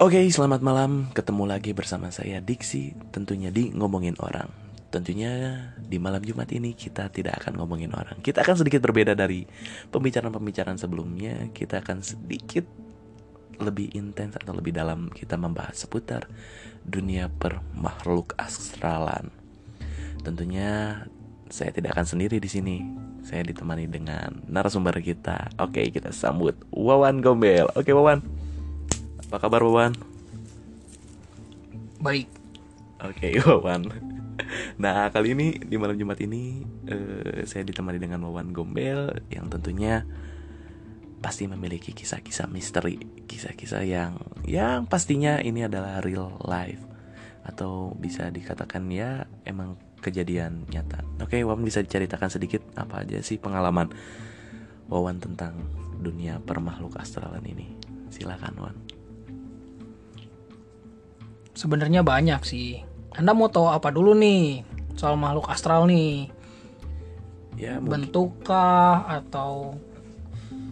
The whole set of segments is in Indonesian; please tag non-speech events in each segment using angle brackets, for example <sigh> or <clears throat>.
Oke, selamat malam. Ketemu lagi bersama saya Diksi, tentunya di ngomongin orang. Tentunya di malam Jumat ini kita tidak akan ngomongin orang. Kita akan sedikit berbeda dari pembicaraan-pembicaraan sebelumnya. Kita akan sedikit lebih intens atau lebih dalam kita membahas seputar dunia per makhluk astralan. Tentunya saya tidak akan sendiri di sini. Saya ditemani dengan narasumber kita. Oke, kita sambut Wawan Gombel. Oke, Wawan. Apa kabar Wawan? Baik. Oke, <laughs> Wawan. Nah, kali ini di malam Jumat ini eh, saya ditemani dengan Wawan Gombel yang tentunya pasti memiliki kisah-kisah misteri, kisah-kisah yang yang pastinya ini adalah real life atau bisa dikatakan ya emang kejadian nyata. Oke, Wawan bisa diceritakan sedikit apa aja sih pengalaman Wawan tentang dunia permakhluk astralan ini? Silakan, Wawan. Sebenarnya banyak sih. Anda mau tahu apa dulu nih soal makhluk astral nih? Ya, mungkin Bentuk kah atau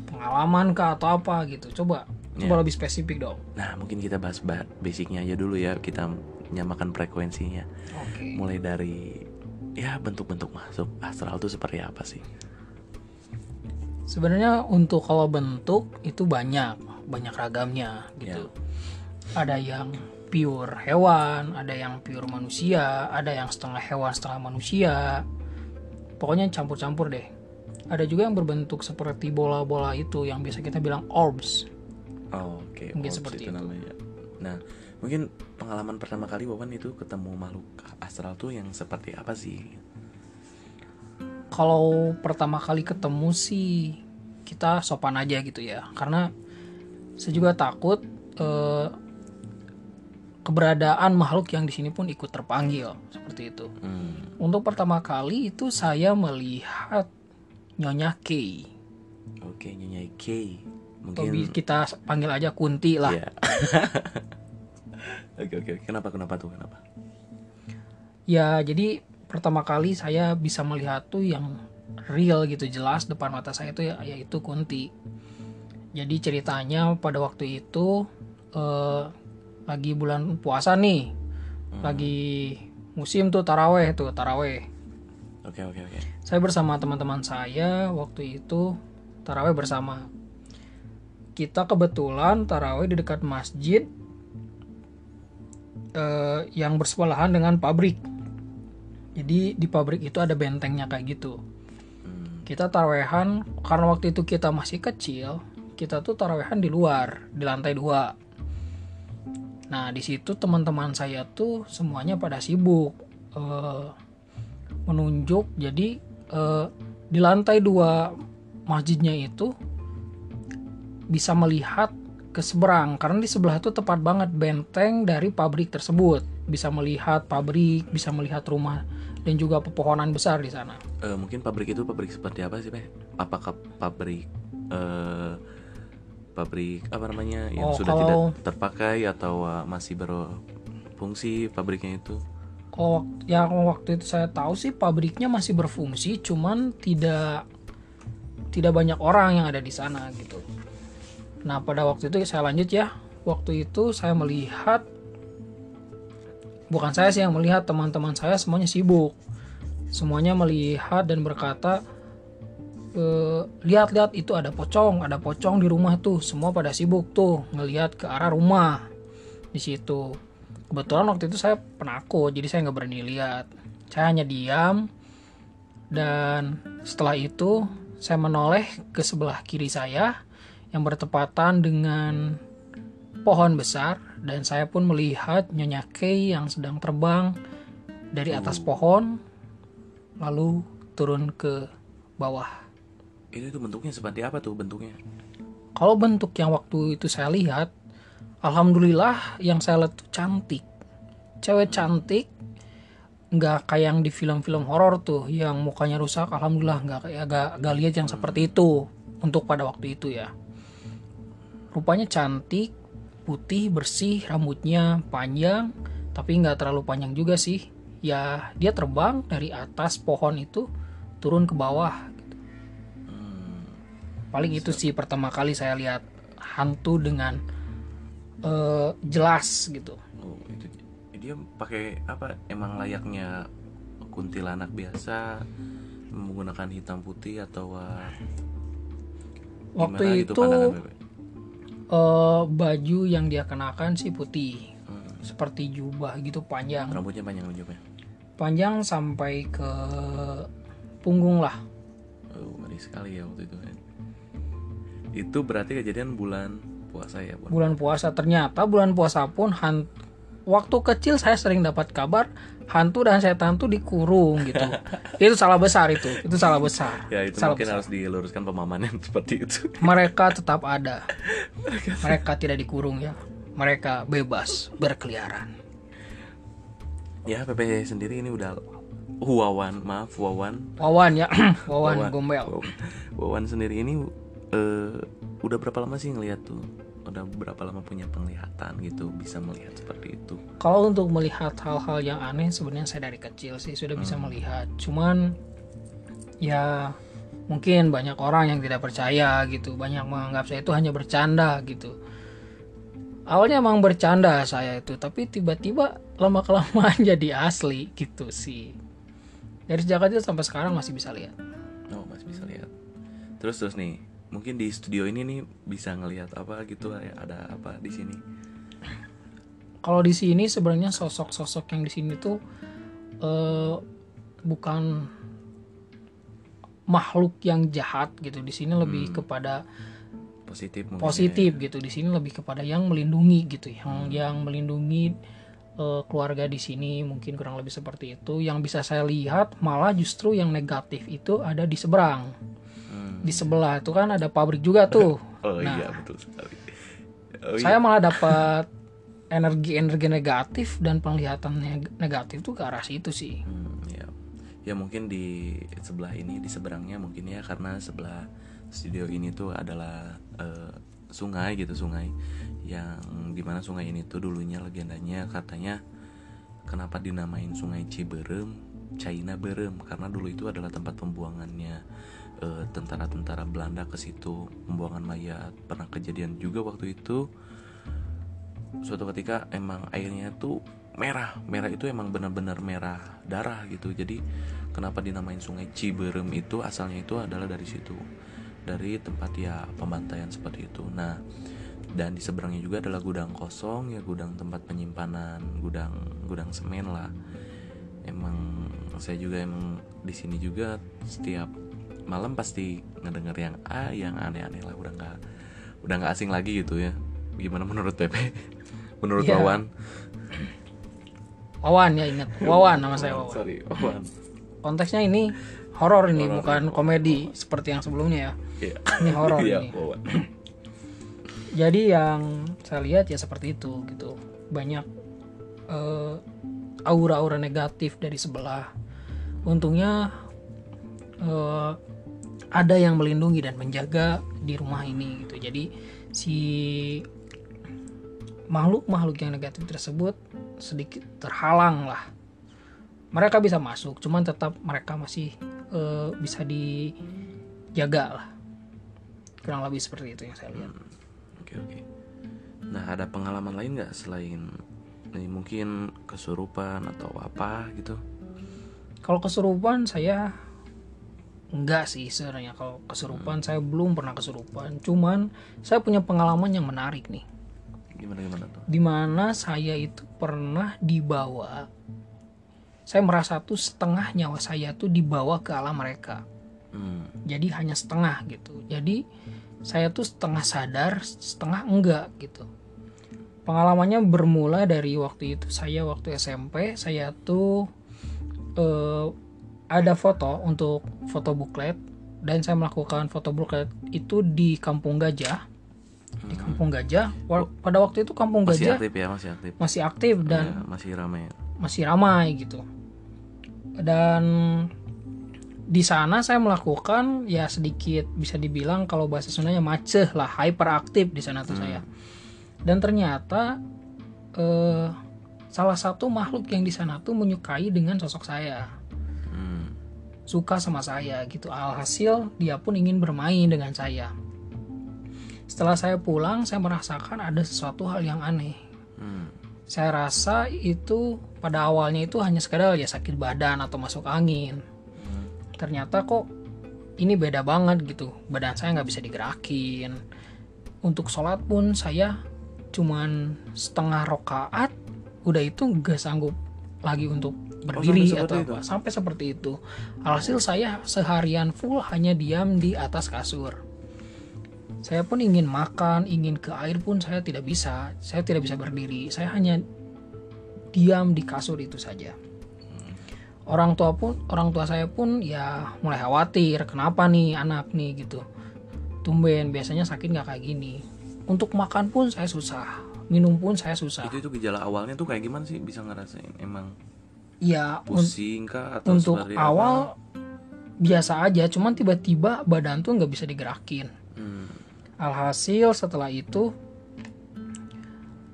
pengalaman kah atau apa gitu? Coba coba Ya. lebih spesifik dong. Nah, mungkin kita bahas ba- basicnya aja dulu ya. Kita nyamakan frekuensinya. Oke. Mulai dari ya bentuk-bentuk masuk astral itu seperti apa sih? Sebenarnya untuk kalau bentuk itu banyak, banyak ragamnya gitu. Ya. Ada yang pure hewan, ada yang pure manusia, ada yang setengah hewan, setengah manusia. Pokoknya campur-campur deh. Ada juga yang berbentuk seperti bola-bola itu yang biasa kita bilang orbs. Oh, Oke, Mungkin orbs seperti itu. namanya. Nah, mungkin pengalaman pertama kali Wawan itu ketemu makhluk astral tuh yang seperti apa sih? Kalau pertama kali ketemu sih kita sopan aja gitu ya, karena saya juga takut eh, keberadaan makhluk yang di sini pun ikut terpanggil seperti itu. Hmm, Untuk pertama kali itu saya melihat Nyonya Kay. Oke, Nyonya K. Mungkin bi- kita panggil aja Kunti lah. Iya. <laughs> Oke, oke. Kenapa kenapa tuh? Kenapa? Ya, jadi pertama kali saya bisa melihat tuh yang real gitu jelas depan mata saya itu ya yaitu Kunti. Jadi ceritanya pada waktu itu eh, lagi bulan puasa nih, lagi musim tuh taraweh tuh taraweh. Oke, oke, oke. Saya bersama teman-teman saya waktu itu taraweh bersama. Kita kebetulan taraweh di dekat masjid eh, yang bersebelahan dengan pabrik. Jadi di pabrik itu ada bentengnya kayak gitu. Hmm, Kita tarawehan karena waktu itu kita masih kecil, kita tuh tarawehan di luar di lantai dua. Nah di situ teman-teman saya tuh semuanya pada sibuk eh, menunjuk. Jadi eh, di lantai dua masjidnya itu bisa melihat ke seberang karena di sebelah itu tepat banget benteng dari pabrik tersebut. Bisa melihat pabrik, bisa melihat rumah dan juga pepohonan besar di sana. eh, mungkin pabrik itu pabrik seperti apa sih, Pe? Apakah pabrik eh pabrik apa namanya yang Oh, sudah kalau- tidak terpakai atau uh, masih berfungsi pabriknya itu? Kalau yang waktu itu saya tahu sih pabriknya masih berfungsi, cuman tidak tidak banyak orang yang ada di sana gitu. Nah pada waktu itu saya lanjut ya. Waktu itu saya melihat, bukan saya sih yang melihat teman-teman saya semuanya sibuk, semuanya melihat dan berkata, "Eh, lihat-lihat itu ada pocong, ada pocong di rumah tuh. Semua pada sibuk tuh ngelihat ke arah rumah di situ. Kebetulan waktu itu saya penakut, jadi saya nggak berani lihat. Saya hanya diam dan setelah itu saya menoleh ke sebelah kiri saya yang bertepatan dengan pohon besar dan saya pun melihat Nyonya Kay yang sedang terbang dari atas pohon lalu turun ke bawah. Itu itu bentuknya seperti apa tuh bentuknya? Kalau bentuk yang waktu itu saya lihat, alhamdulillah yang saya lihat tuh cantik. Cewek cantik, nggak kayak yang di film-film horor tuh, yang mukanya rusak. Alhamdulillah nggak kayak gak, gak lihat yang seperti itu untuk pada waktu itu ya. Rupanya cantik, putih, bersih, rambutnya panjang, tapi nggak terlalu panjang juga sih. Ya dia terbang dari atas pohon itu turun ke bawah paling itu sih pertama kali saya lihat hantu dengan eh, jelas gitu. Oh, itu dia pakai apa? Emang layaknya kuntilanak biasa menggunakan hitam putih atau uh, waktu gitu itu eh, baju yang dia kenakan sih putih. Hmm, seperti jubah gitu panjang. Rambutnya panjang ujungnya. panjang sampai ke punggung lah. Oh, ngeri sekali ya waktu itu. Itu berarti kejadian bulan puasa ya, Bu? bulan puasa. Ternyata bulan puasa pun han- waktu kecil saya sering dapat kabar hantu dan setan tuh dikurung gitu. <laughs> Itu salah besar itu. Itu salah besar. Ya itu salah mungkin besar. harus diluruskan pemahaman yang <laughs> seperti itu. mereka tetap ada. <laughs> Mereka tidak dikurung ya. Mereka bebas berkeliaran. Ya PP sendiri ini udah Wawan, maaf Wawan. wawan ya. <clears throat> Wawan. gombel. Wawan, Wawan sendiri ini eh, udah berapa lama sih ngelihat tuh? Udah berapa lama punya penglihatan gitu, bisa melihat seperti itu? kalau untuk melihat hal-hal yang aneh sebenarnya saya dari kecil sih sudah bisa melihat cuman ya mungkin banyak orang yang tidak percaya gitu banyak menganggap saya itu hanya bercanda gitu awalnya emang bercanda saya itu tapi tiba-tiba lama kelamaan <laughs> jadi asli gitu sih dari sejak kecil sampai sekarang masih bisa lihat Oh, masih bisa lihat. Terus terus nih, mungkin di studio ini nih bisa ngelihat apa gitu ya, ada apa di sini? kalau di sini sebenarnya sosok-sosok yang di sini tuh eh, bukan makhluk yang jahat gitu di sini lebih kepada Positif mungkin. positif gitu di sini lebih kepada yang melindungi gitu yang yang melindungi eh, keluarga di sini mungkin kurang lebih seperti itu yang bisa saya lihat malah justru yang negatif itu ada di seberang Hmm. Di sebelah itu kan ada pabrik juga tuh <laughs> Oh Nah. iya betul sekali. Oh, iya. saya malah dapat energi-energi negatif dan penglihatan neg- negatif tuh ke arah situ sih Hmm, ya. ya mungkin di sebelah ini di seberangnya mungkin ya karena sebelah studio ini tuh adalah eh, sungai gitu sungai yang di mana sungai ini tuh dulunya legendanya katanya kenapa dinamain sungai Ciberem China Berem karena dulu itu adalah tempat pembuangannya tentara-tentara Belanda ke situ pembuangan mayat pernah kejadian juga waktu itu. Suatu ketika emang airnya tuh merah merah itu emang benar-benar merah darah gitu. Jadi kenapa dinamain sungai Ciberem itu asalnya itu adalah dari situ dari tempat ya pembantaian seperti itu. Nah dan di seberangnya juga adalah gudang kosong ya gudang tempat penyimpanan gudang gudang semen lah. Emang saya juga emang di sini juga setiap malam pasti ngedenger yang ah yang aneh-aneh lah udah nggak udah nggak asing lagi gitu ya. Gimana menurut Pepe? <laughs> Menurut Iya. Wawan? Wawan ya ingat. Wawan nama saya Wawan. Sorry Wawan. Konteksnya ini horor ini bukan komedi seperti yang sebelumnya ya. Iya. ini horor Iya, ini. Wawan. <clears throat> jadi yang saya lihat ya seperti itu gitu. Banyak eh, aura-aura negatif dari sebelah. Untungnya eh, ada yang melindungi dan menjaga di rumah ini gitu jadi si makhluk-makhluk yang negatif tersebut sedikit terhalang lah mereka bisa masuk cuman tetap mereka masih eh, bisa dijaga lah kurang lebih seperti itu yang saya lihat Oke oke. Nah ada pengalaman lain nggak selain ini mungkin kesurupan atau apa gitu? Kalau kesurupan saya enggak sih sebenarnya. Kalau kesurupan saya belum pernah kesurupan. Cuman saya punya pengalaman yang menarik nih. Gimana gimana tuh? Di mana saya itu pernah dibawa. Saya merasa tuh setengah nyawa saya tuh dibawa ke alam mereka. Hmm. Jadi hanya setengah gitu. Jadi saya tuh setengah sadar, setengah enggak gitu. Pengalamannya bermula dari waktu itu saya waktu SMP, saya tuh eh, ada foto untuk foto buklet dan saya melakukan foto buklet itu di Kampung Gajah. Di Kampung Gajah, pada waktu itu Kampung Masih Gajah aktif ya masih aktif. masih aktif dan Ya, masih ramai. masih ramai gitu. Dan di sana saya melakukan ya sedikit bisa dibilang kalau bahasa Sundanya maceh lah, hyperaktif di sana tuh saya. Dan ternyata eh, salah satu makhluk yang di sana tuh menyukai dengan sosok saya, Hmm. Suka sama saya gitu. Alhasil dia pun ingin bermain dengan saya. setelah saya pulang saya merasakan ada sesuatu hal yang aneh Hmm. saya rasa itu pada awalnya itu hanya sekedar ya sakit badan atau masuk angin ternyata kok ini beda banget gitu badan saya nggak bisa digerakin untuk sholat pun saya cuman setengah rokaat udah itu nggak sanggup lagi untuk berdiri sampai atau apa. Sampai seperti itu. Alhasil saya seharian full hanya diam di atas kasur. Saya pun ingin makan ingin ke air pun saya tidak bisa. Saya tidak bisa berdiri. Saya hanya diam di kasur itu saja. Orang tua pun orang tua saya pun ya mulai khawatir kenapa nih anak nih? gitu. Tumben biasanya sakit nggak kayak gini. Untuk makan pun saya susah minum pun saya susah Itu itu gejala awalnya tuh kayak gimana sih bisa ngerasain? Emang ya pusing kah atau untuk awal biasa aja cuman tiba-tiba badan tuh nggak bisa digerakin apa? Hmm. alhasil setelah itu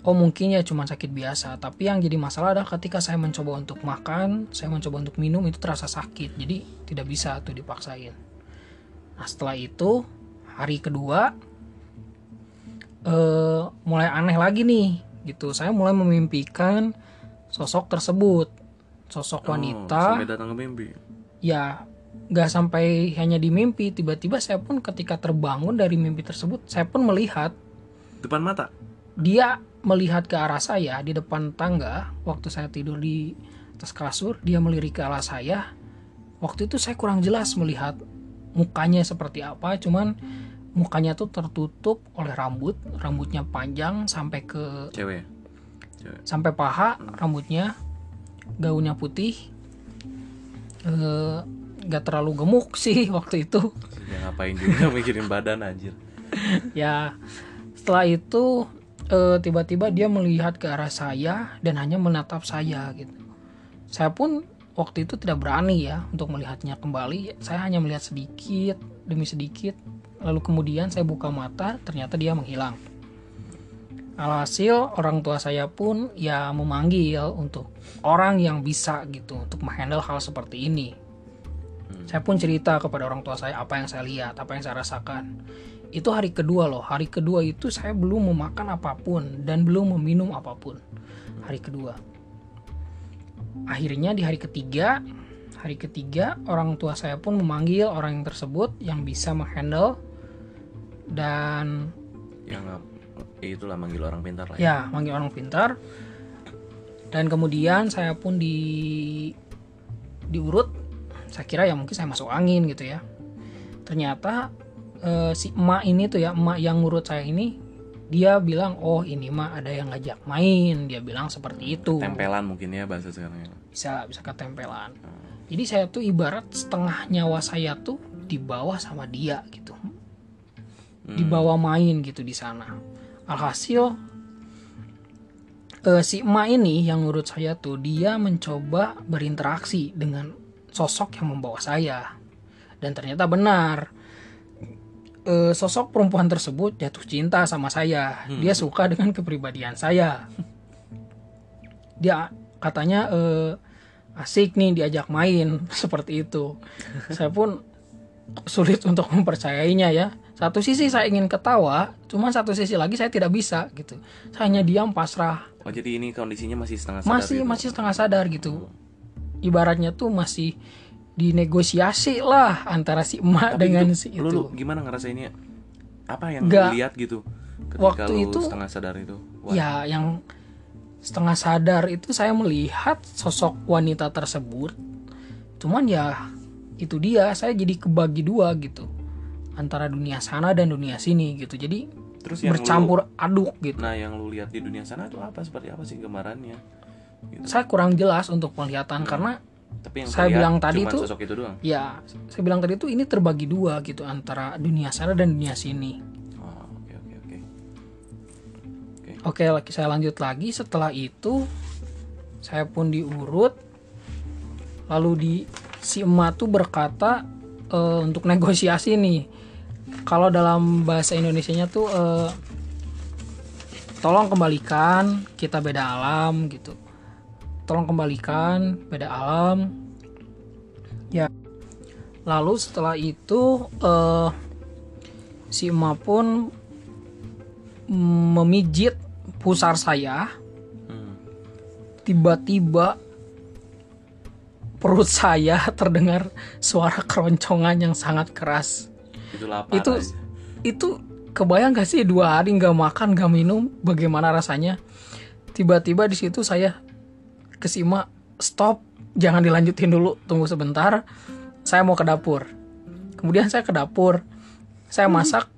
oh mungkin ya cuma sakit biasa tapi yang jadi masalah adalah ketika saya mencoba untuk makan saya mencoba untuk minum itu terasa sakit jadi tidak bisa tuh dipaksain nah setelah itu hari kedua eh mulai aneh lagi nih gitu saya mulai memimpikan sosok tersebut sosok Oh, wanita sampai datang ke mimpi. ya nggak sampai hanya di mimpi tiba-tiba saya pun ketika terbangun dari mimpi tersebut saya pun melihat Depan mata. dia melihat ke arah saya di depan tangga waktu saya tidur di atas kasur dia melirik ke arah saya waktu itu saya kurang jelas melihat mukanya seperti apa cuman mukanya tuh tertutup oleh rambut rambutnya panjang sampai ke Cewek. ya? Cewek. sampai paha rambutnya gaunnya putih eh nggak terlalu gemuk <laughs> sih waktu itu Ya ngapain juga <laughs> mikirin badan anjir. <laughs> ya setelah itu eh, tiba-tiba dia melihat ke arah saya dan hanya menatap saya gitu saya pun waktu itu tidak berani ya untuk melihatnya kembali saya hanya melihat sedikit demi sedikit lalu kemudian saya buka mata ternyata dia menghilang. Alhasil orang tua saya pun ya memanggil untuk orang yang bisa gitu untuk menghandle hal seperti ini. Saya pun cerita kepada orang tua saya apa yang saya lihat apa yang saya rasakan. Itu hari kedua loh hari kedua itu saya belum memakan apa pun dan belum meminum apa pun. Hari kedua. Akhirnya di hari ketiga hari ketiga orang tua saya pun memanggil orang yang tersebut yang bisa menghandle dan Yang ya itulah manggil orang pintar lah. ya. Manggil orang pintar. Dan kemudian saya pun di diurut saya kira ya mungkin saya masuk angin gitu ya. Ternyata eh, si emak ini tuh ya emak yang ngurut saya ini dia bilang oh ini mah ada yang ngajak main. Dia bilang seperti itu. Tempelan mungkin ya bahasa sekarang. bisa bisa ketempelan. Jadi saya tuh ibarat setengah nyawa saya tuh dibawa sama dia gitu dibawa main gitu di sana. Alhasil eh, si emak ini yang menurut saya tuh dia mencoba berinteraksi dengan sosok yang membawa saya. Dan ternyata benar. Eh, sosok perempuan tersebut jatuh cinta sama saya. Dia suka dengan kepribadian saya. Dia katanya eh, asik nih diajak main. <laughs> Seperti itu. Saya pun sulit untuk mempercayainya ya satu sisi saya ingin ketawa cuma satu sisi lagi saya tidak bisa gitu saya hanya diam pasrah Oh jadi ini kondisinya masih setengah sadar masih gitu? masih setengah sadar gitu ibaratnya tuh masih dinegosiasi lah antara si emak Tapi dengan itu, si itu lu gimana ngerasainnya? Apa yang lu lihat gitu? Ketika Waktu lu itu- setengah sadar itu. Wah, ya yang setengah sadar itu saya melihat sosok wanita tersebut cuman ya itu dia saya jadi kebagi dua gitu antara dunia sana dan dunia sini gitu jadi Terus yang bercampur aduk gitu Nah yang lu lihat di dunia sana itu apa? Seperti apa sih gambarannya? Gitu. saya kurang jelas untuk penglihatan karena Tapi yang saya bilang tadi sosok itu doang. ya saya bilang tadi tuh ini terbagi dua gitu antara dunia sana dan dunia sini Oh, oke oke oke. Oke, lagi saya lanjut lagi. Setelah itu, saya pun diurut. Lalu di si emak tuh berkata eh, untuk negosiasi nih. Kalau dalam bahasa Indonesianya tuh eh, tolong kembalikan kita beda alam gitu. Tolong kembalikan beda alam. Ya. Lalu setelah itu eh, si emak pun memijit pusar saya tiba-tiba perut saya <laughs> terdengar suara keroncongan yang sangat keras Itu lapar itu aja. itu kebayang gak sih dua hari nggak makan nggak minum bagaimana rasanya tiba-tiba di situ saya kesima stop jangan dilanjutin dulu tunggu sebentar saya mau ke dapur kemudian saya ke dapur saya masak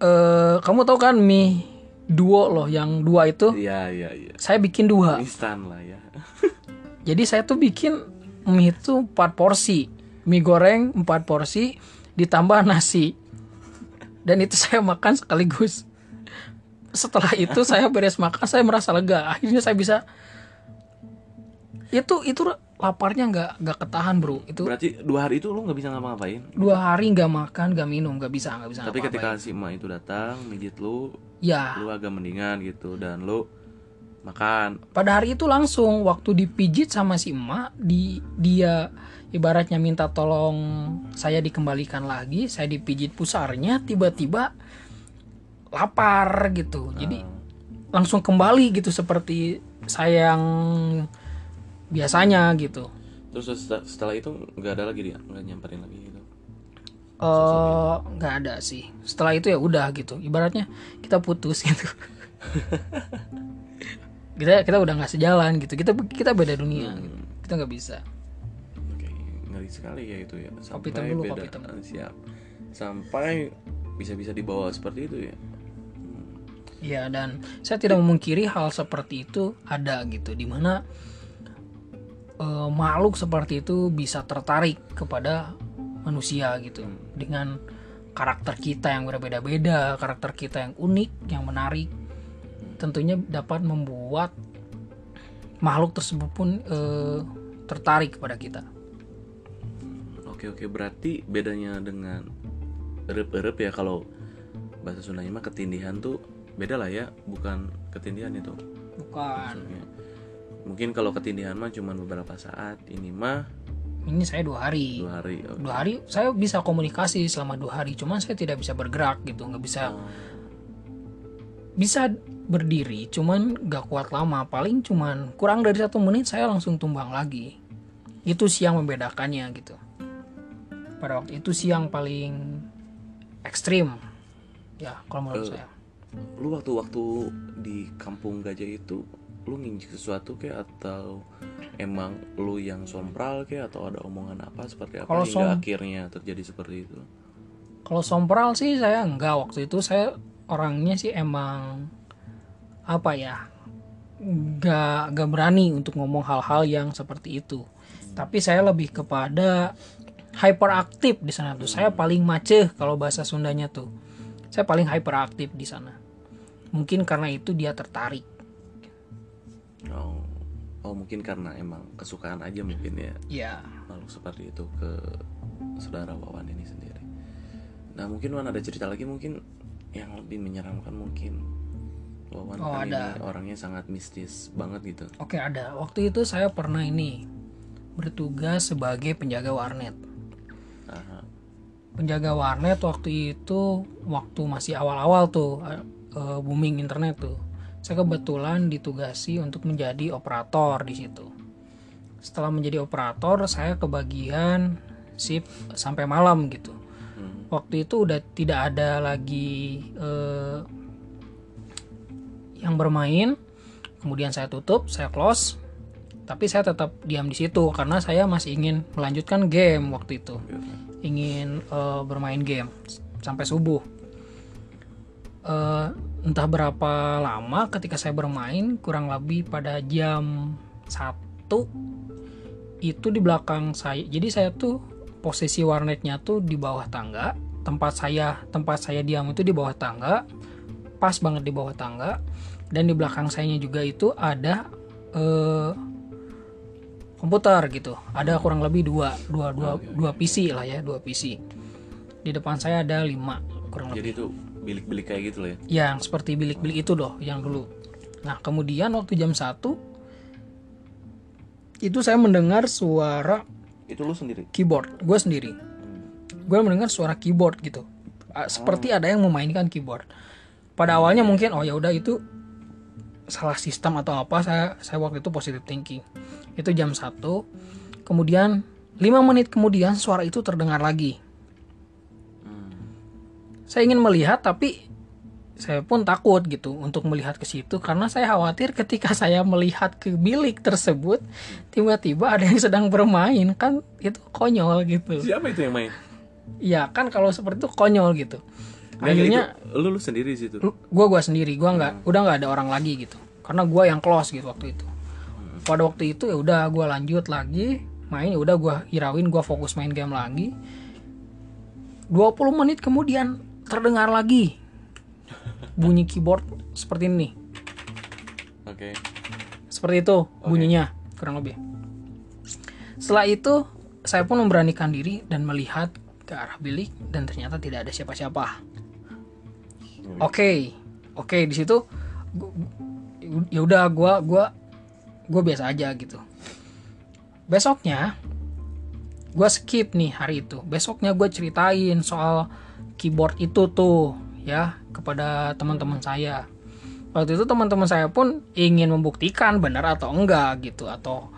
eh, kamu tahu kan mie duo loh yang dua itu Iya, iya, iya. saya bikin dua Instan lah ya. <laughs> jadi saya tuh bikin mie itu 4 porsi. Mie goreng 4 porsi ditambah nasi. Dan itu saya makan sekaligus. Setelah itu saya beres makan saya merasa lega. Akhirnya saya bisa itu itu laparnya nggak nggak ketahan bro itu Berarti dua hari itu lu nggak bisa ngapa-ngapain. dua hari nggak makan nggak minum nggak bisa nggak bisa Tapi ketika si emak itu datang, mijit lu, ya lu agak mendingan gitu dan lu makan. pada hari itu langsung waktu dipijit sama si emak di dia ibaratnya minta tolong saya dikembalikan lagi saya dipijit pusarnya tiba-tiba lapar gitu. Jadi langsung kembali gitu seperti saya yang biasanya gitu. Terus setelah, itu nggak ada lagi dia, nggak nyamperin lagi gitu. eh nggak ada sih. Setelah itu ya udah gitu. Ibaratnya kita putus <laughs> gitu. <laughs> Kita kita udah nggak sejalan gitu. Kita kita beda dunia gitu. kita nggak bisa ngeri sekali ya itu ya. Kopi hitam dulu, beda. kopi. Ah, Siap. Sampai bisa-bisa dibawa seperti itu ya. Ya dan saya tidak memungkiri hal seperti itu ada gitu di mana eh, makhluk seperti itu bisa tertarik kepada manusia gitu dengan karakter kita yang berbeda-beda karakter kita yang unik yang menarik tentunya dapat membuat makhluk tersebut pun eh, tertarik kepada kita Oke oke. Berarti bedanya dengan erep-erep ya kalau bahasa Sundanya mah ketindihan tuh beda lah ya bukan ketindihan itu. Bukan. Maksudnya, mungkin kalau ketindihan mah cuman beberapa saat ini mah ini saya dua hari. Dua hari oke. dua hari saya bisa komunikasi selama dua hari cuman saya tidak bisa bergerak gitu nggak bisa bisa berdiri cuman gak kuat lama paling cuman kurang dari satu menit saya langsung tumbang lagi. Itu sih yang membedakannya gitu pada waktu itu sih yang paling ekstrim. Ya kalau menurut saya. lu waktu-waktu di kampung gajah itu lu nginjek sesuatu kayak atau emang lu yang sompral kayak atau ada omongan apa seperti apa Kalau hingga som- akhirnya terjadi seperti itu? Kalau sompral sih saya enggak. Waktu itu saya orangnya sih emang apa ya gak gak berani untuk ngomong hal-hal yang seperti itu. Tapi saya lebih kepada hyperaktif di sana tuh. Saya paling maceh kalau bahasa Sundanya tuh. Saya paling hyperaktif di sana. Mungkin karena itu dia tertarik. Oh. Oh mungkin karena emang kesukaan aja mungkin ya? Ya makhluk seperti itu ke saudara Wawan ini sendiri. Nah mungkin Wan ada cerita lagi mungkin yang lebih menyeramkan mungkin? Wawan Oh, kan ada. ini orangnya sangat mistis banget gitu. oke ada. Waktu itu saya pernah ini bertugas sebagai penjaga warnet Aha. penjaga warnet waktu itu waktu masih awal-awal tuh eh, booming internet tuh. Saya kebetulan ditugasi untuk menjadi operator di situ. Setelah menjadi operator saya kebagian shift sampai malam gitu. Hmm. waktu itu udah tidak ada lagi eh, yang bermain. Kemudian saya tutup saya close tapi saya tetap diam di situ karena saya masih ingin melanjutkan game waktu itu ingin eh, bermain game sampai subuh. Eh, entah berapa lama ketika saya bermain kurang lebih pada jam 1 itu di belakang saya. Jadi saya tuh posisi warnetnya tuh di bawah tangga. Tempat saya tempat saya diam itu di bawah tangga. Pas banget di bawah tangga dan di belakang sayanya juga itu ada eh, komputer gitu. Ada kurang lebih dua dua dua dua PC lah ya dua PC di depan saya ada lima kurang lebih. Jadi itu bilik-bilik kayak gitu loh ya. yang seperti bilik-bilik itu loh yang dulu. Nah kemudian waktu jam 1 itu saya mendengar suara Itu lu sendiri. keyboard gue sendiri. Gue mendengar suara keyboard gitu. Seperti ada yang memainkan keyboard. Pada awalnya mungkin oh ya udah itu salah sistem atau apa saya saya waktu itu positive thinking itu jam 1 kemudian 5 menit kemudian suara itu terdengar lagi. Saya ingin melihat tapi saya pun takut gitu untuk melihat ke situ karena saya khawatir ketika <laughs> saya melihat ke bilik tersebut tiba-tiba ada yang sedang bermain. Kan itu konyol gitu. Siapa itu yang main? ya kan kalau seperti itu konyol gitu. Nggak, akhirnya itu, lu lu sendiri di situ. gue gua sendiri. Gue nggak udah nggak ada orang lagi gitu. Karena gue yang close gitu waktu itu pada waktu itu ya udah gue lanjut lagi main ya udah gue hirauin gue fokus main game lagi. 20 menit kemudian terdengar lagi bunyi keyboard seperti ini. Oke. seperti itu bunyinya kurang lebih. Setelah itu saya pun memberanikan diri dan melihat ke arah bilik dan ternyata tidak ada siapa-siapa. Oke, oke di situ ya udah gua gua gua biasa aja gitu. Besoknya gua skip nih hari itu. Besoknya gua ceritain soal keyboard itu tuh ya kepada teman-teman saya. Waktu itu teman-teman saya pun ingin membuktikan benar atau enggak gitu atau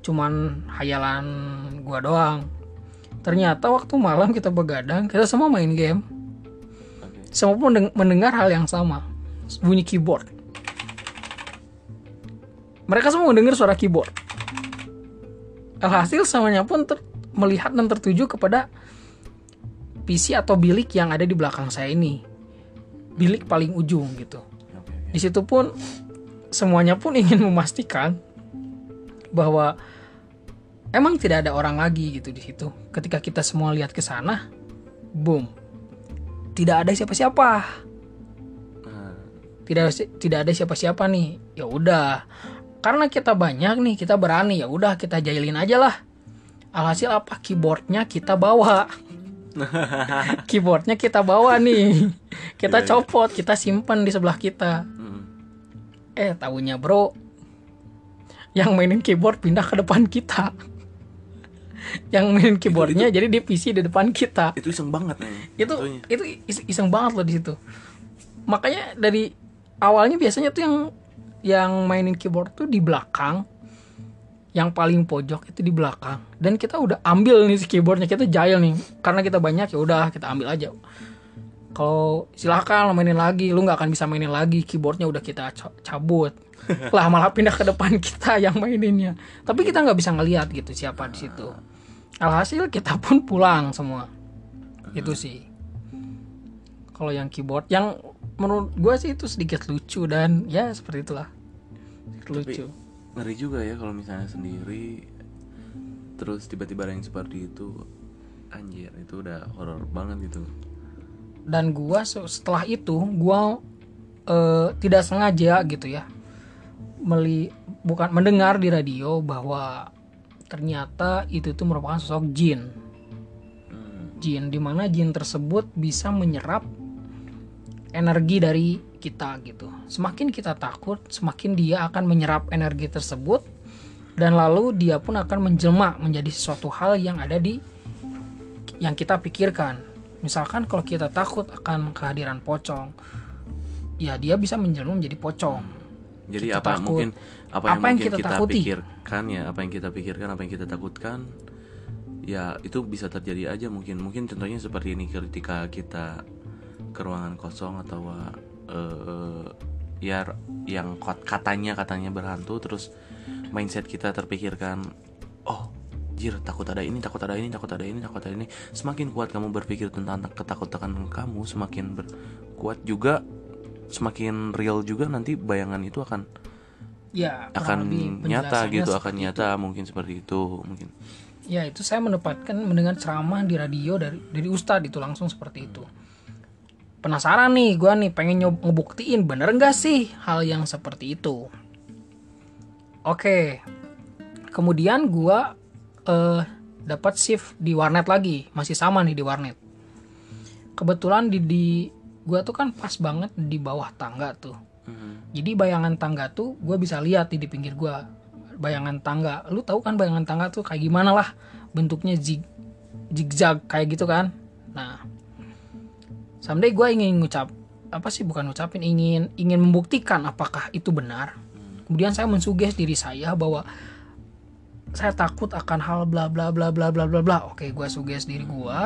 cuman hayalan gua doang. Ternyata waktu malam kita begadang, kita semua main game semua pun mendeng- mendengar hal yang sama bunyi keyboard mereka semua mendengar suara keyboard. Alhasil semuanya pun ter- melihat dan tertuju kepada PC atau bilik yang ada di belakang saya ini. Bilik paling ujung gitu. Di situ pun semuanya pun ingin <laughs> memastikan bahwa emang tidak ada orang lagi gitu di situ. Ketika kita semua lihat ke sana, boom, tidak ada siapa-siapa. Nah, Tidak tidak ada siapa-siapa nih. Ya udah, karena kita banyak nih, kita berani ya udah kita jailin aja lah. Alhasil apa? Keyboardnya kita bawa. <laughs> Keyboardnya kita bawa nih. Kita Iya, iya. copot, kita simpan di sebelah kita. mm. Eh, tahunya bro, yang mainin keyboard pindah ke depan kita. yang mainin keyboardnya jadi di PC di depan kita. itu iseng banget nih. Itu fotonya. itu is- iseng banget loh di situ. Makanya dari awalnya biasanya tuh yang yang mainin keyboard tuh di belakang. Yang paling pojok itu di belakang. Dan kita udah ambil nih si keyboardnya kita jail nih. Karena kita banyak ya udah kita ambil aja. Kalau silahkan lo mainin lagi, lu nggak akan bisa mainin lagi. Keyboardnya udah kita ca- cabut. <laughs> lah malah pindah ke depan <laughs> kita yang maininnya. Tapi kita nggak bisa ngelihat gitu siapa di situ. Alhasil kita pun pulang semua. Itu sih. Kalau yang keyboard, yang menurut gue sih itu sedikit lucu dan ya seperti itulah. Lucu. ngeri juga ya kalau misalnya sendiri terus tiba-tiba ada yang seperti itu anjir itu udah horor banget gitu. Dan gua se- setelah itu gua eh, tidak sengaja gitu ya meli bukan mendengar di radio bahwa ternyata itu tuh merupakan sosok jin. Hmm, jin di mana jin tersebut bisa menyerap energi dari kita gitu semakin kita takut semakin dia akan menyerap energi tersebut dan lalu dia pun akan menjelma menjadi sesuatu hal yang ada di yang kita pikirkan misalkan kalau kita takut akan kehadiran pocong ya dia bisa menjelma menjadi pocong jadi Kita apa takut. mungkin apa yang Apa yang mungkin kita kita, takuti? pikirkan ya apa yang kita pikirkan apa yang kita takutkan ya itu bisa terjadi aja mungkin mungkin contohnya seperti ini ketika kita ke ruangan kosong atau eh, ya yang kot- katanya katanya berhantu terus mindset kita terpikirkan oh jir takut ada ini takut ada ini takut ada ini takut ada ini. Semakin kuat kamu berpikir tentang ketakutan kamu semakin ber- kuat juga semakin real juga nanti bayangan itu akan ya akan nyata gitu akan nyata mungkin seperti itu mungkin. Ya itu saya mendapatkan mendengar ceramah di radio dari dari ustadz itu langsung seperti itu penasaran nih gua nih pengen nyob ngebuktiin bener nggak sih hal yang seperti itu? Oke kemudian gua eh, dapat shift di warnet lagi masih sama nih di warnet. Kebetulan di di gua tuh kan pas banget di bawah tangga tuh. Mhm. jadi bayangan tangga tuh gue bisa lihat nih di pinggir gue bayangan tangga. Lu tahu kan bayangan tangga tuh kayak gimana lah bentuknya zig zigzag kayak gitu kan? Nah someday gue ingin ngucap apa sih bukan ngucapin ingin ingin membuktikan apakah itu benar. Kemudian saya mensuges diri saya bahwa saya takut akan hal bla bla bla bla bla bla bla. Oke gue suges diri gue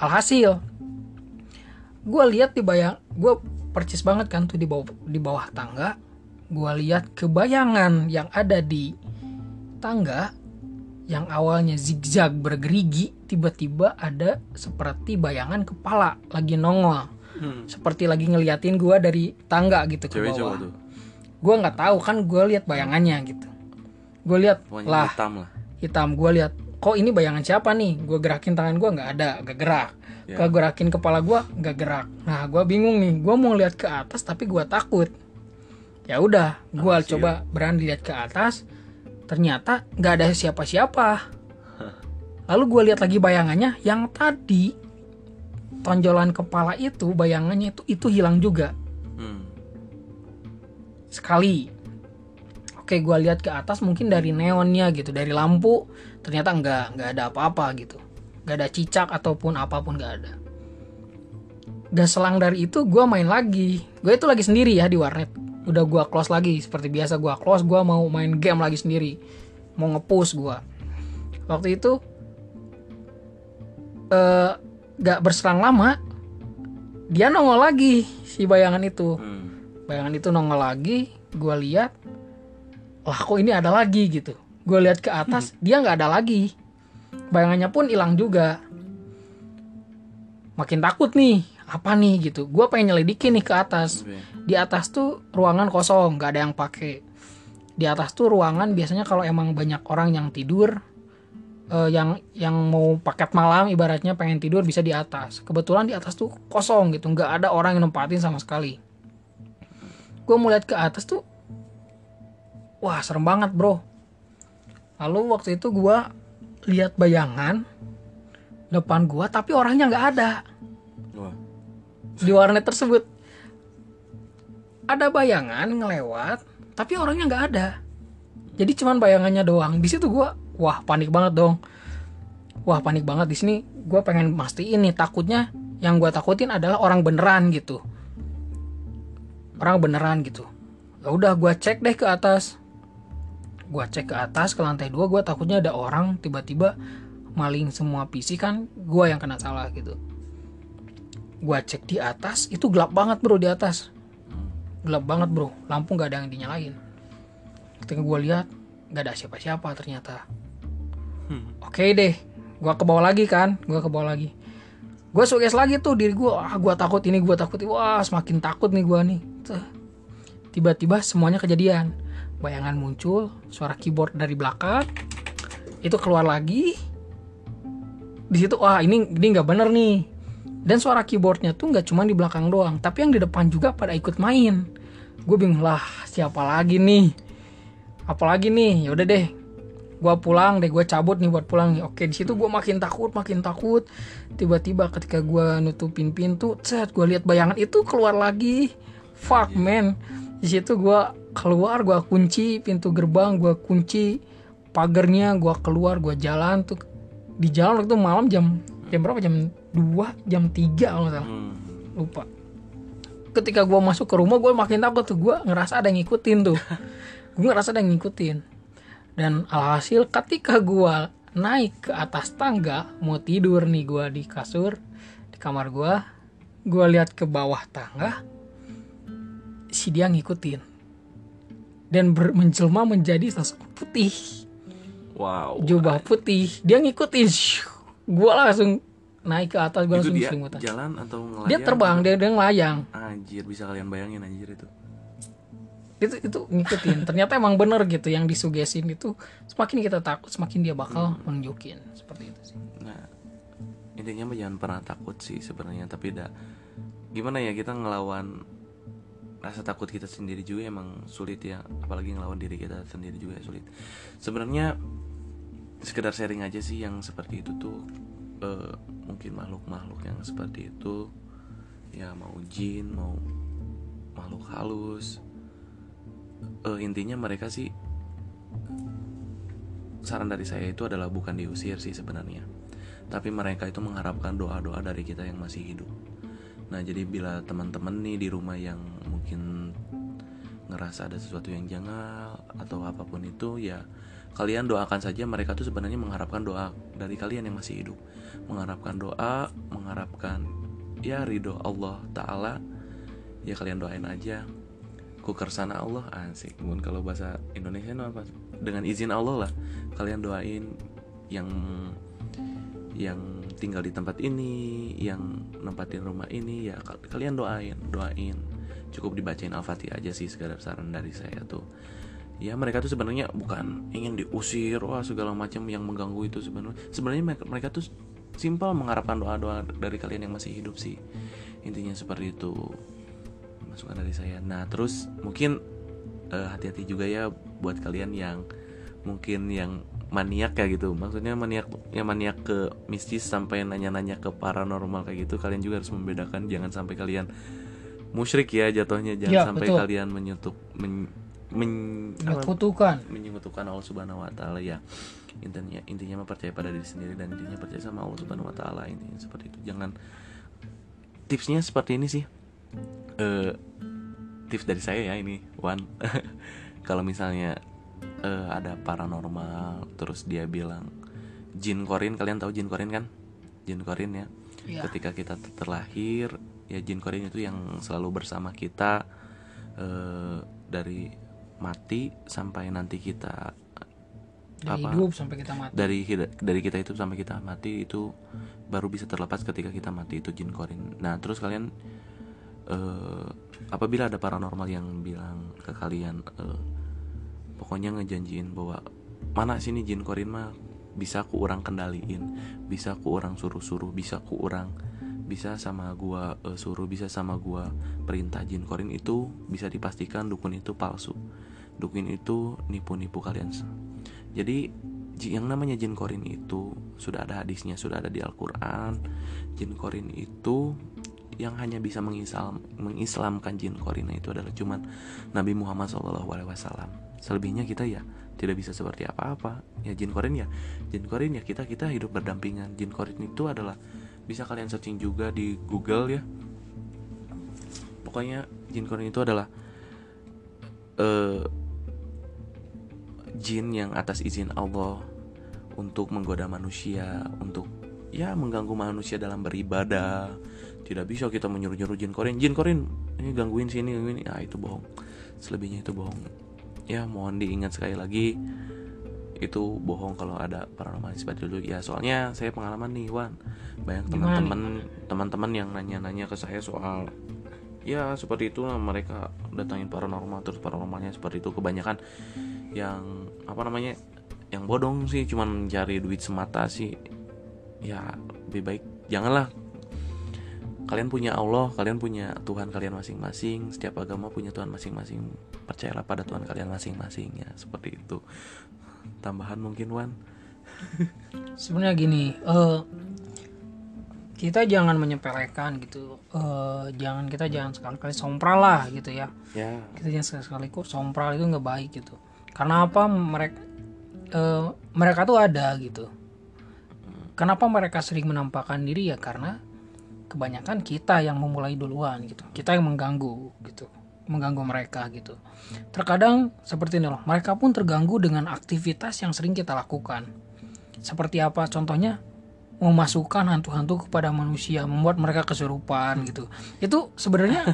alhasil gue lihat di bayang gue percis banget kan tuh di bawah di bawah tangga. Gue lihat kebayangan yang ada di tangga yang awalnya zigzag bergerigi tiba-tiba ada seperti bayangan kepala lagi nongol. Hmm. seperti lagi ngeliatin gue dari tangga gitu ke Cewek bawah. gue nggak tahu kan gue lihat bayangannya gitu. Gue lihat lah hitam lah. hitam. Gue lihat kok ini bayangan siapa nih? Gue gerakin tangan gue nggak ada gak gerak. Ya. gue gerakin kepala gue nggak gerak. Nah gue bingung nih. Gue mau lihat ke atas tapi gue takut. Ya udah gue coba berani lihat ke atas ternyata nggak ada siapa-siapa lalu gue lihat lagi bayangannya yang tadi tonjolan kepala itu bayangannya itu itu hilang juga Hmm. sekali. Oke, gua lihat ke atas mungkin dari neonnya gitu, dari lampu ternyata nggak nggak ada apa-apa gitu, nggak ada cicak ataupun apa pun nggak ada. Gak selang dari itu gua main lagi, gue itu lagi sendiri ya di warnet. Udah gua close lagi. Seperti biasa gua close, gua mau main game lagi sendiri, mau ngepush gua. Waktu itu eh gak berselang lama, dia nongol lagi si bayangan itu. Hmm. bayangan itu nongol lagi gue lihat lah kok ini ada lagi? gitu. Gue lihat ke atas dia nggak ada lagi. Bayangannya pun hilang juga. Makin takut nih apa nih? gitu. Gue pengen nyelidikin nih ke atas. Oke. Di atas tuh ruangan kosong nggak ada yang pakai. Di atas tuh ruangan biasanya kalau emang banyak orang yang tidur eh, yang yang mau paket malam ibaratnya pengen tidur bisa di atas. Kebetulan di atas tuh kosong gitu nggak ada orang yang nempatin sama sekali. Gue mau lihat ke atas tuh wah serem banget bro. Lalu waktu itu gue lihat bayangan depan gue tapi orangnya nggak ada. Wah. di warnet tersebut ada bayangan ngelewat tapi orangnya nggak ada. Jadi cuman bayangannya doang. Di situ gua wah panik banget dong. Wah panik banget. Di sini gua pengen mastiin nih takutnya yang gua takutin adalah orang beneran gitu. Orang beneran gitu. Ya udah gua cek deh ke atas. Gua cek ke atas ke lantai dua gua takutnya ada orang tiba-tiba maling semua PC kan gua yang kena salah gitu. Gua cek di atas itu gelap banget bro di atas gelap banget bro. Lampu nggak ada yang dinyalain. Ketika gua lihat nggak ada siapa-siapa ternyata. Hmm. oke deh gua ke bawah lagi kan? Gua ke bawah lagi. Gua suges lagi tuh diri gua. Ah gua takut ini gua takut ini. wah semakin takut nih gua nih. Tiba-tiba semuanya kejadian. Bayangan muncul suara keyboard dari belakang. Itu keluar lagi. Di situ wah ini ini nggak bener nih dan suara keyboardnya tuh nggak cuma di belakang doang tapi yang di depan juga pada ikut main. Gue bingung lah siapa lagi nih? Apalagi nih? Ya udah deh gue pulang deh gue cabut nih buat pulang. Nih oke di situ gue makin takut makin takut. Tiba-tiba ketika gue nutupin pintu set gue lihat bayangan itu keluar lagi. Fuck man. Di situ gue keluar gue kunci pintu gerbang gue kunci pagernya gue keluar gue jalan tuh. Di jalan waktu itu malam jam jam berapa? Jam 2 jam 3 kalau nggak salah. Hmm. lupa. Ketika gue masuk ke rumah gue makin takut tuh. Gue ngerasa ada yang ngikutin tuh. <laughs> Gue ngerasa ada yang ngikutin. Dan alhasil ketika gue naik ke atas tangga mau tidur nih gue di kasur di kamar gue gue lihat ke bawah tangga si dia ngikutin. Dan ber- menjelma menjadi sosok putih. Wow. jubah putih. Dia ngikutin. Gue langsung naik ke atas gue langsung dia selimutan jalan atau ngelayang? dia terbang dia dia ngelayang Anjir, bisa kalian bayangin anjir itu. itu itu ngikutin ternyata emang bener gitu yang disugesin itu semakin kita takut semakin dia bakal menunjukin seperti itu sih Nah, intinya mah jangan pernah takut sih sebenarnya, tapi dah gimana ya kita ngelawan rasa takut kita sendiri juga emang sulit ya, apalagi ngelawan diri kita sendiri juga sulit. Sebenarnya sekedar sharing aja sih yang seperti itu tuh eh, mungkin makhluk-makhluk yang seperti itu. Ya mau jin mau makhluk halus. Eh, intinya mereka sih saran dari saya itu adalah bukan diusir sih sebenarnya. Tapi mereka itu mengharapkan doa-doa dari kita yang masih hidup. Nah, jadi bila teman-teman nih di rumah yang mungkin ngerasa ada sesuatu yang janggal atau apa pun itu ya kalian doakan saja mereka tuh sebenarnya mengharapkan doa dari kalian yang masih hidup. Mengharapkan doa, mengharapkan ya ridho Allah taala. Ya kalian doain aja. Ku kersana Allah asik. Mungkin kalau bahasa Indonesia itu apa? Dengan izin Allah lah kalian doain yang yang tinggal di tempat ini, yang nempatin rumah ini, ya kalian doain, doain. Cukup dibacain Al-Fatihah aja sih segala saran dari saya tuh. Ya mereka tuh sebenarnya bukan ingin diusir, wah segala macam yang mengganggu itu sebenarnya. Sebenarnya mereka, mereka tuh simpel mengharapkan doa-doa dari kalian yang masih hidup sih. Intinya seperti itu. Masukan dari saya. Nah, terus mungkin hati hati-hati juga ya buat kalian yang mungkin yang maniak ya gitu maksudnya maniak yang maniak ke mistis sampai nanya-nanya ke paranormal kayak gitu kalian juga harus membedakan jangan sampai kalian musyrik ya jatuhnya jangan ya, sampai betul. kalian menyetuk men, men, menyekutukan. Menyekutukan Allah Subhanahu wa taala ya. Intinya intinya percaya pada diri sendiri dan intinya percaya sama Allah Subhanahu wa taala ini seperti itu. Jangan tipsnya seperti ini sih. Uh, tips dari saya ya ini. One <laughs> kalau misalnya uh, ada paranormal terus dia bilang jin korin kalian tahu jin korin kan? Jin korin ya, ya. ketika kita terlahir ya jin korin itu yang selalu bersama kita uh, dari mati sampai nanti kita dari apa, hidup sampai kita mati. dari dari kita itu sampai kita mati itu baru bisa terlepas ketika kita mati itu jin korin nah terus kalian uh, apabila ada paranormal yang bilang ke kalian uh, pokoknya ngejanjiin bahwa mana sini jin korin mah bisa ku orang kendaliin bisa ku orang suruh-suruh bisa ku orang bisa sama gua uh, suruh bisa sama gua perintah jin korin itu bisa dipastikan dukun itu palsu dukun itu nipu-nipu kalian jadi yang namanya jin korin itu sudah ada hadisnya sudah ada di Al-Quran. Jin korin itu yang hanya bisa mengislam, mengislamkan jin korin itu adalah cuman Nabi Muhammad SAW selebihnya kita ya tidak bisa seperti apa-apa. Ya jin korin ya jin korin ya kita kita hidup berdampingan. Jin korin itu adalah bisa kalian searching juga di Google ya. Pokoknya jin korin itu adalah uh, jin yang atas izin Allah untuk menggoda manusia untuk ya mengganggu manusia dalam beribadah. Tidak bisa kita menyuruh-nyuruh jin korin. Jin korin ini gangguin sini gangguin ah itu bohong. Selebihnya itu bohong. Ya mohon diingat sekali lagi itu bohong kalau ada paranormal seperti itu ya soalnya saya pengalaman nih Wan. Banyak teman-teman teman-teman yang nanya-nanya ke saya soal ya seperti itu mereka datangin paranormal terus paranormalnya seperti itu. Kebanyakan yang apa namanya yang bodong sih cuman mencari duit semata sih. Ya lebih baik janganlah. Kalian punya Allah kalian punya Tuhan kalian masing-masing setiap agama punya Tuhan masing-masing. Percayalah pada Tuhan kalian masing-masing ya seperti itu. Tambahan mungkin Wan? Sebenarnya gini uh, kita jangan menyepelekan gitu. Uh, jangan kita jangan sekali-kali sompral lah gitu ya. Yeah. kita jangan sekali-kali kok sompral itu nggak baik gitu. Karena apa mereka uh, mereka tuh ada gitu. Kenapa mereka sering menampakkan diri? Ya karena kebanyakan kita yang memulai duluan gitu. Kita yang mengganggu gitu. Mengganggu mereka gitu. Terkadang seperti ini loh mereka pun terganggu dengan aktivitas yang sering kita lakukan. Seperti apa? Contohnya memasukkan hantu-hantu kepada manusia membuat mereka kesurupan gitu. Itu sebenarnya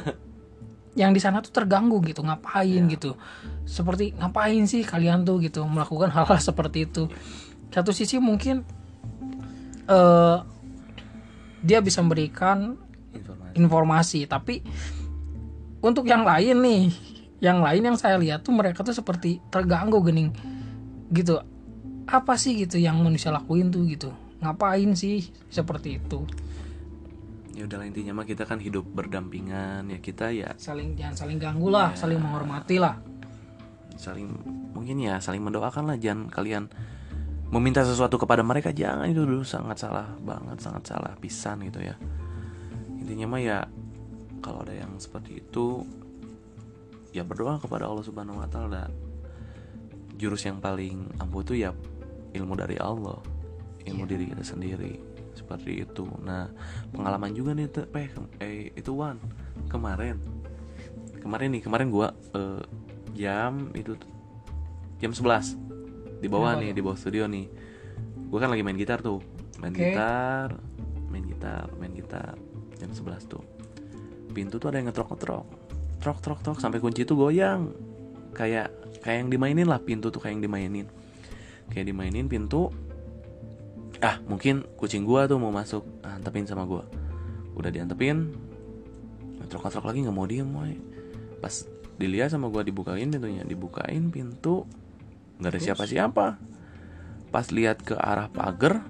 <laughs> yang di sana tuh terganggu gitu. Ngapain yeah. gitu? Seperti ngapain sih kalian tuh gitu? Melakukan hal-hal seperti itu. Satu sisi mungkin uh, dia bisa memberikan informasi. informasi tapi untuk yang lain nih yang lain yang saya lihat tuh mereka tuh seperti terganggu gening. Gitu. Apa sih gitu yang manusia lakuin tuh gitu ngapain sih seperti itu? Ya udah intinya mah kita kan hidup berdampingan ya kita ya saling jangan saling ganggu lah ya, saling menghormati lah. Saling mungkin ya saling mendoakan lah jangan kalian meminta sesuatu kepada mereka jangan itu dulu sangat salah banget sangat salah pisan gitu ya. Intinya mah ya kalau ada yang seperti itu ya berdoa kepada Allah Subhanahu Wa Taala. Jurus yang paling ampuh itu ya ilmu dari Allah ilmu yeah. diri kita sendiri. Seperti itu. Nah pengalaman juga nih tuh eh, eh itu Wan. Kemarin. Kemarin nih kemarin gua eh, jam itu jam 11 di bawah nih di bawah studio nih. Gua kan lagi main gitar tuh. Main Oke. gitar main gitar main gitar. Jam 11 tuh. Pintu tuh ada yang ngetrok ngetrok trok trok trok. Sampai kunci itu goyang. Kayak kayak yang dimainin lah. Pintu tuh kayak yang dimainin. Kayak dimainin pintu ah mungkin kucing gua tuh mau masuk ah, antepin sama gua. Udah diantepin ngetrok ngetrok lagi nggak mau diem woy. pas dilihat sama gua dibukain pintunya dibukain pintu nggak ada siapa-siapa. Pas lihat ke arah pagar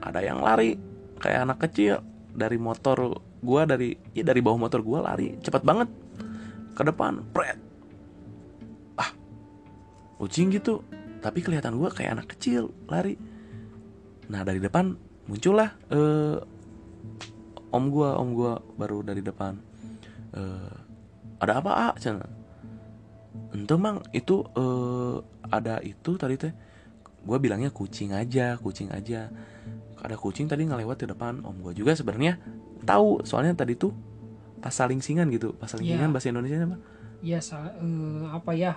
ada yang lari kayak anak kecil. Dari motor gua dari ya dari bawah motor gua lari cepat banget. Ke depan pret. Ah kucing gitu. Tapi kelihatan gua kayak anak kecil lari nah dari depan muncullah eh, om gua om gua baru dari depan. Eh, ada apa ah Cen? ente mang itu eh, ada itu tadi teh. Gue bilangnya kucing aja kucing aja. Ada kucing tadi ngelewat di depan om gue juga sebenarnya tahu. Soalnya tadi tuh pas saling singan gitu. Pas saling Iya. singan bahasa Indonesia apa? Iya, sa- eh, apa ya?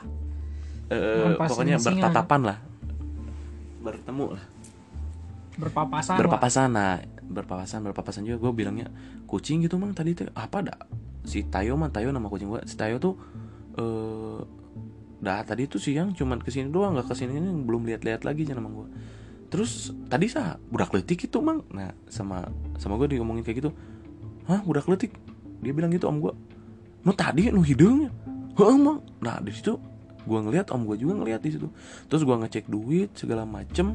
Pas pokoknya bertatapan lah. Bertemu lah Berpapasan. berpapasan nah berpapasan berpapasan juga. Gue bilangnya kucing gitu mang tadi tuh apa dah? Si Tayo mah Tayo nama kucing gue si Tayo tuh eh dah tadi tuh siang cuman ke sini doang nggak ke sini ini belum lihat-lihat lagi jangan mang gue terus tadi sah budak letik itu mang. Nah sama sama gue diomongin kayak gitu. Hah budak letik dia bilang gitu om gue nu tadi nu hidungnya. Heeh mang. Nah di situ gue ngeliat om gue juga ngeliat di situ. Terus gue ngecek duit segala macem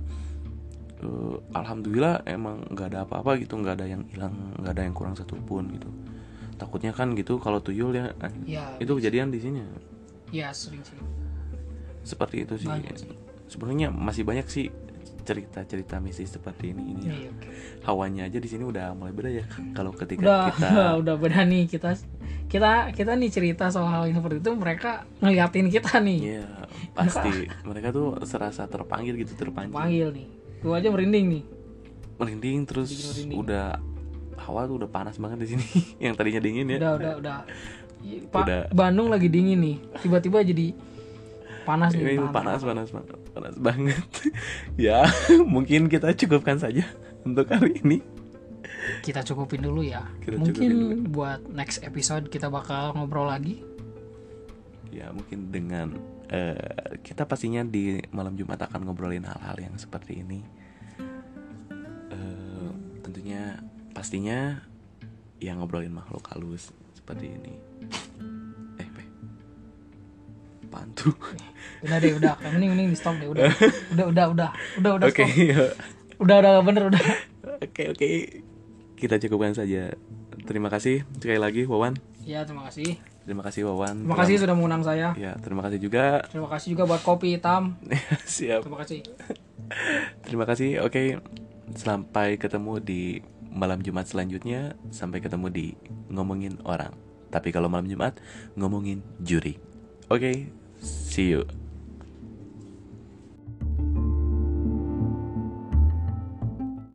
Eh, alhamdulillah emang nggak ada apa-apa gitu nggak ada yang hilang nggak ada yang kurang satupun gitu. Takutnya kan gitu kalau tuyul ya eh, Ya, itu kejadian di sini. Ya sering sih. seperti itu sih. Sebenarnya masih banyak sih cerita-cerita mistis seperti ini ini Iya, oke. hawanya aja di sini udah mulai beda ya kalau ketika Udah, kita <laughs> udah beda nih. Kita kita kita nih cerita soal hal yang seperti itu mereka ngeliatin kita nih. ya pasti. Mereka tuh serasa terpanggil gitu terpancing Panggil nih. Gua aja merinding nih. merinding terus merinding. udah hawa tuh udah panas banget di sini <laughs> yang tadinya dingin ya Udah, udah, udah. I- Pak Udah. Bandung lagi dingin nih. Tiba-tiba jadi panas nih. Panas, tahan. panas, panas, panas banget. <laughs> ya, mungkin kita cukupkan saja untuk hari ini. Kita cukupin dulu ya. Kita Mungkin cukupin buat next episode kita bakal ngobrol lagi. Ya, mungkin dengan eh, kita pastinya di malam Jumat akan ngobrolin hal-hal yang seperti ini. Eh, tentunya, pastinya yang ngobrolin makhluk halus seperti ini. Eh, Pe. Apaan tuh? Udah deh, udah. Mending mending di stop deh, udah. <laughs> Udah, udah, udah. Udah, udah Oke, stop. Udah, udah bener udah. oke, oke. Kita cukupkan saja. Terima kasih sekali lagi, Wawan. Ya, terima kasih. Terima kasih, Wawan. Terima kasih sudah mengundang saya. Ya, terima kasih juga. Terima kasih juga buat kopi hitam. <laughs> Siap. Terima kasih. Terima kasih. Oke. Sampai ketemu di malam Jumat selanjutnya. Sampai ketemu di ngomongin orang. Tapi kalau malam Jumat ngomongin juri. Oke. See you.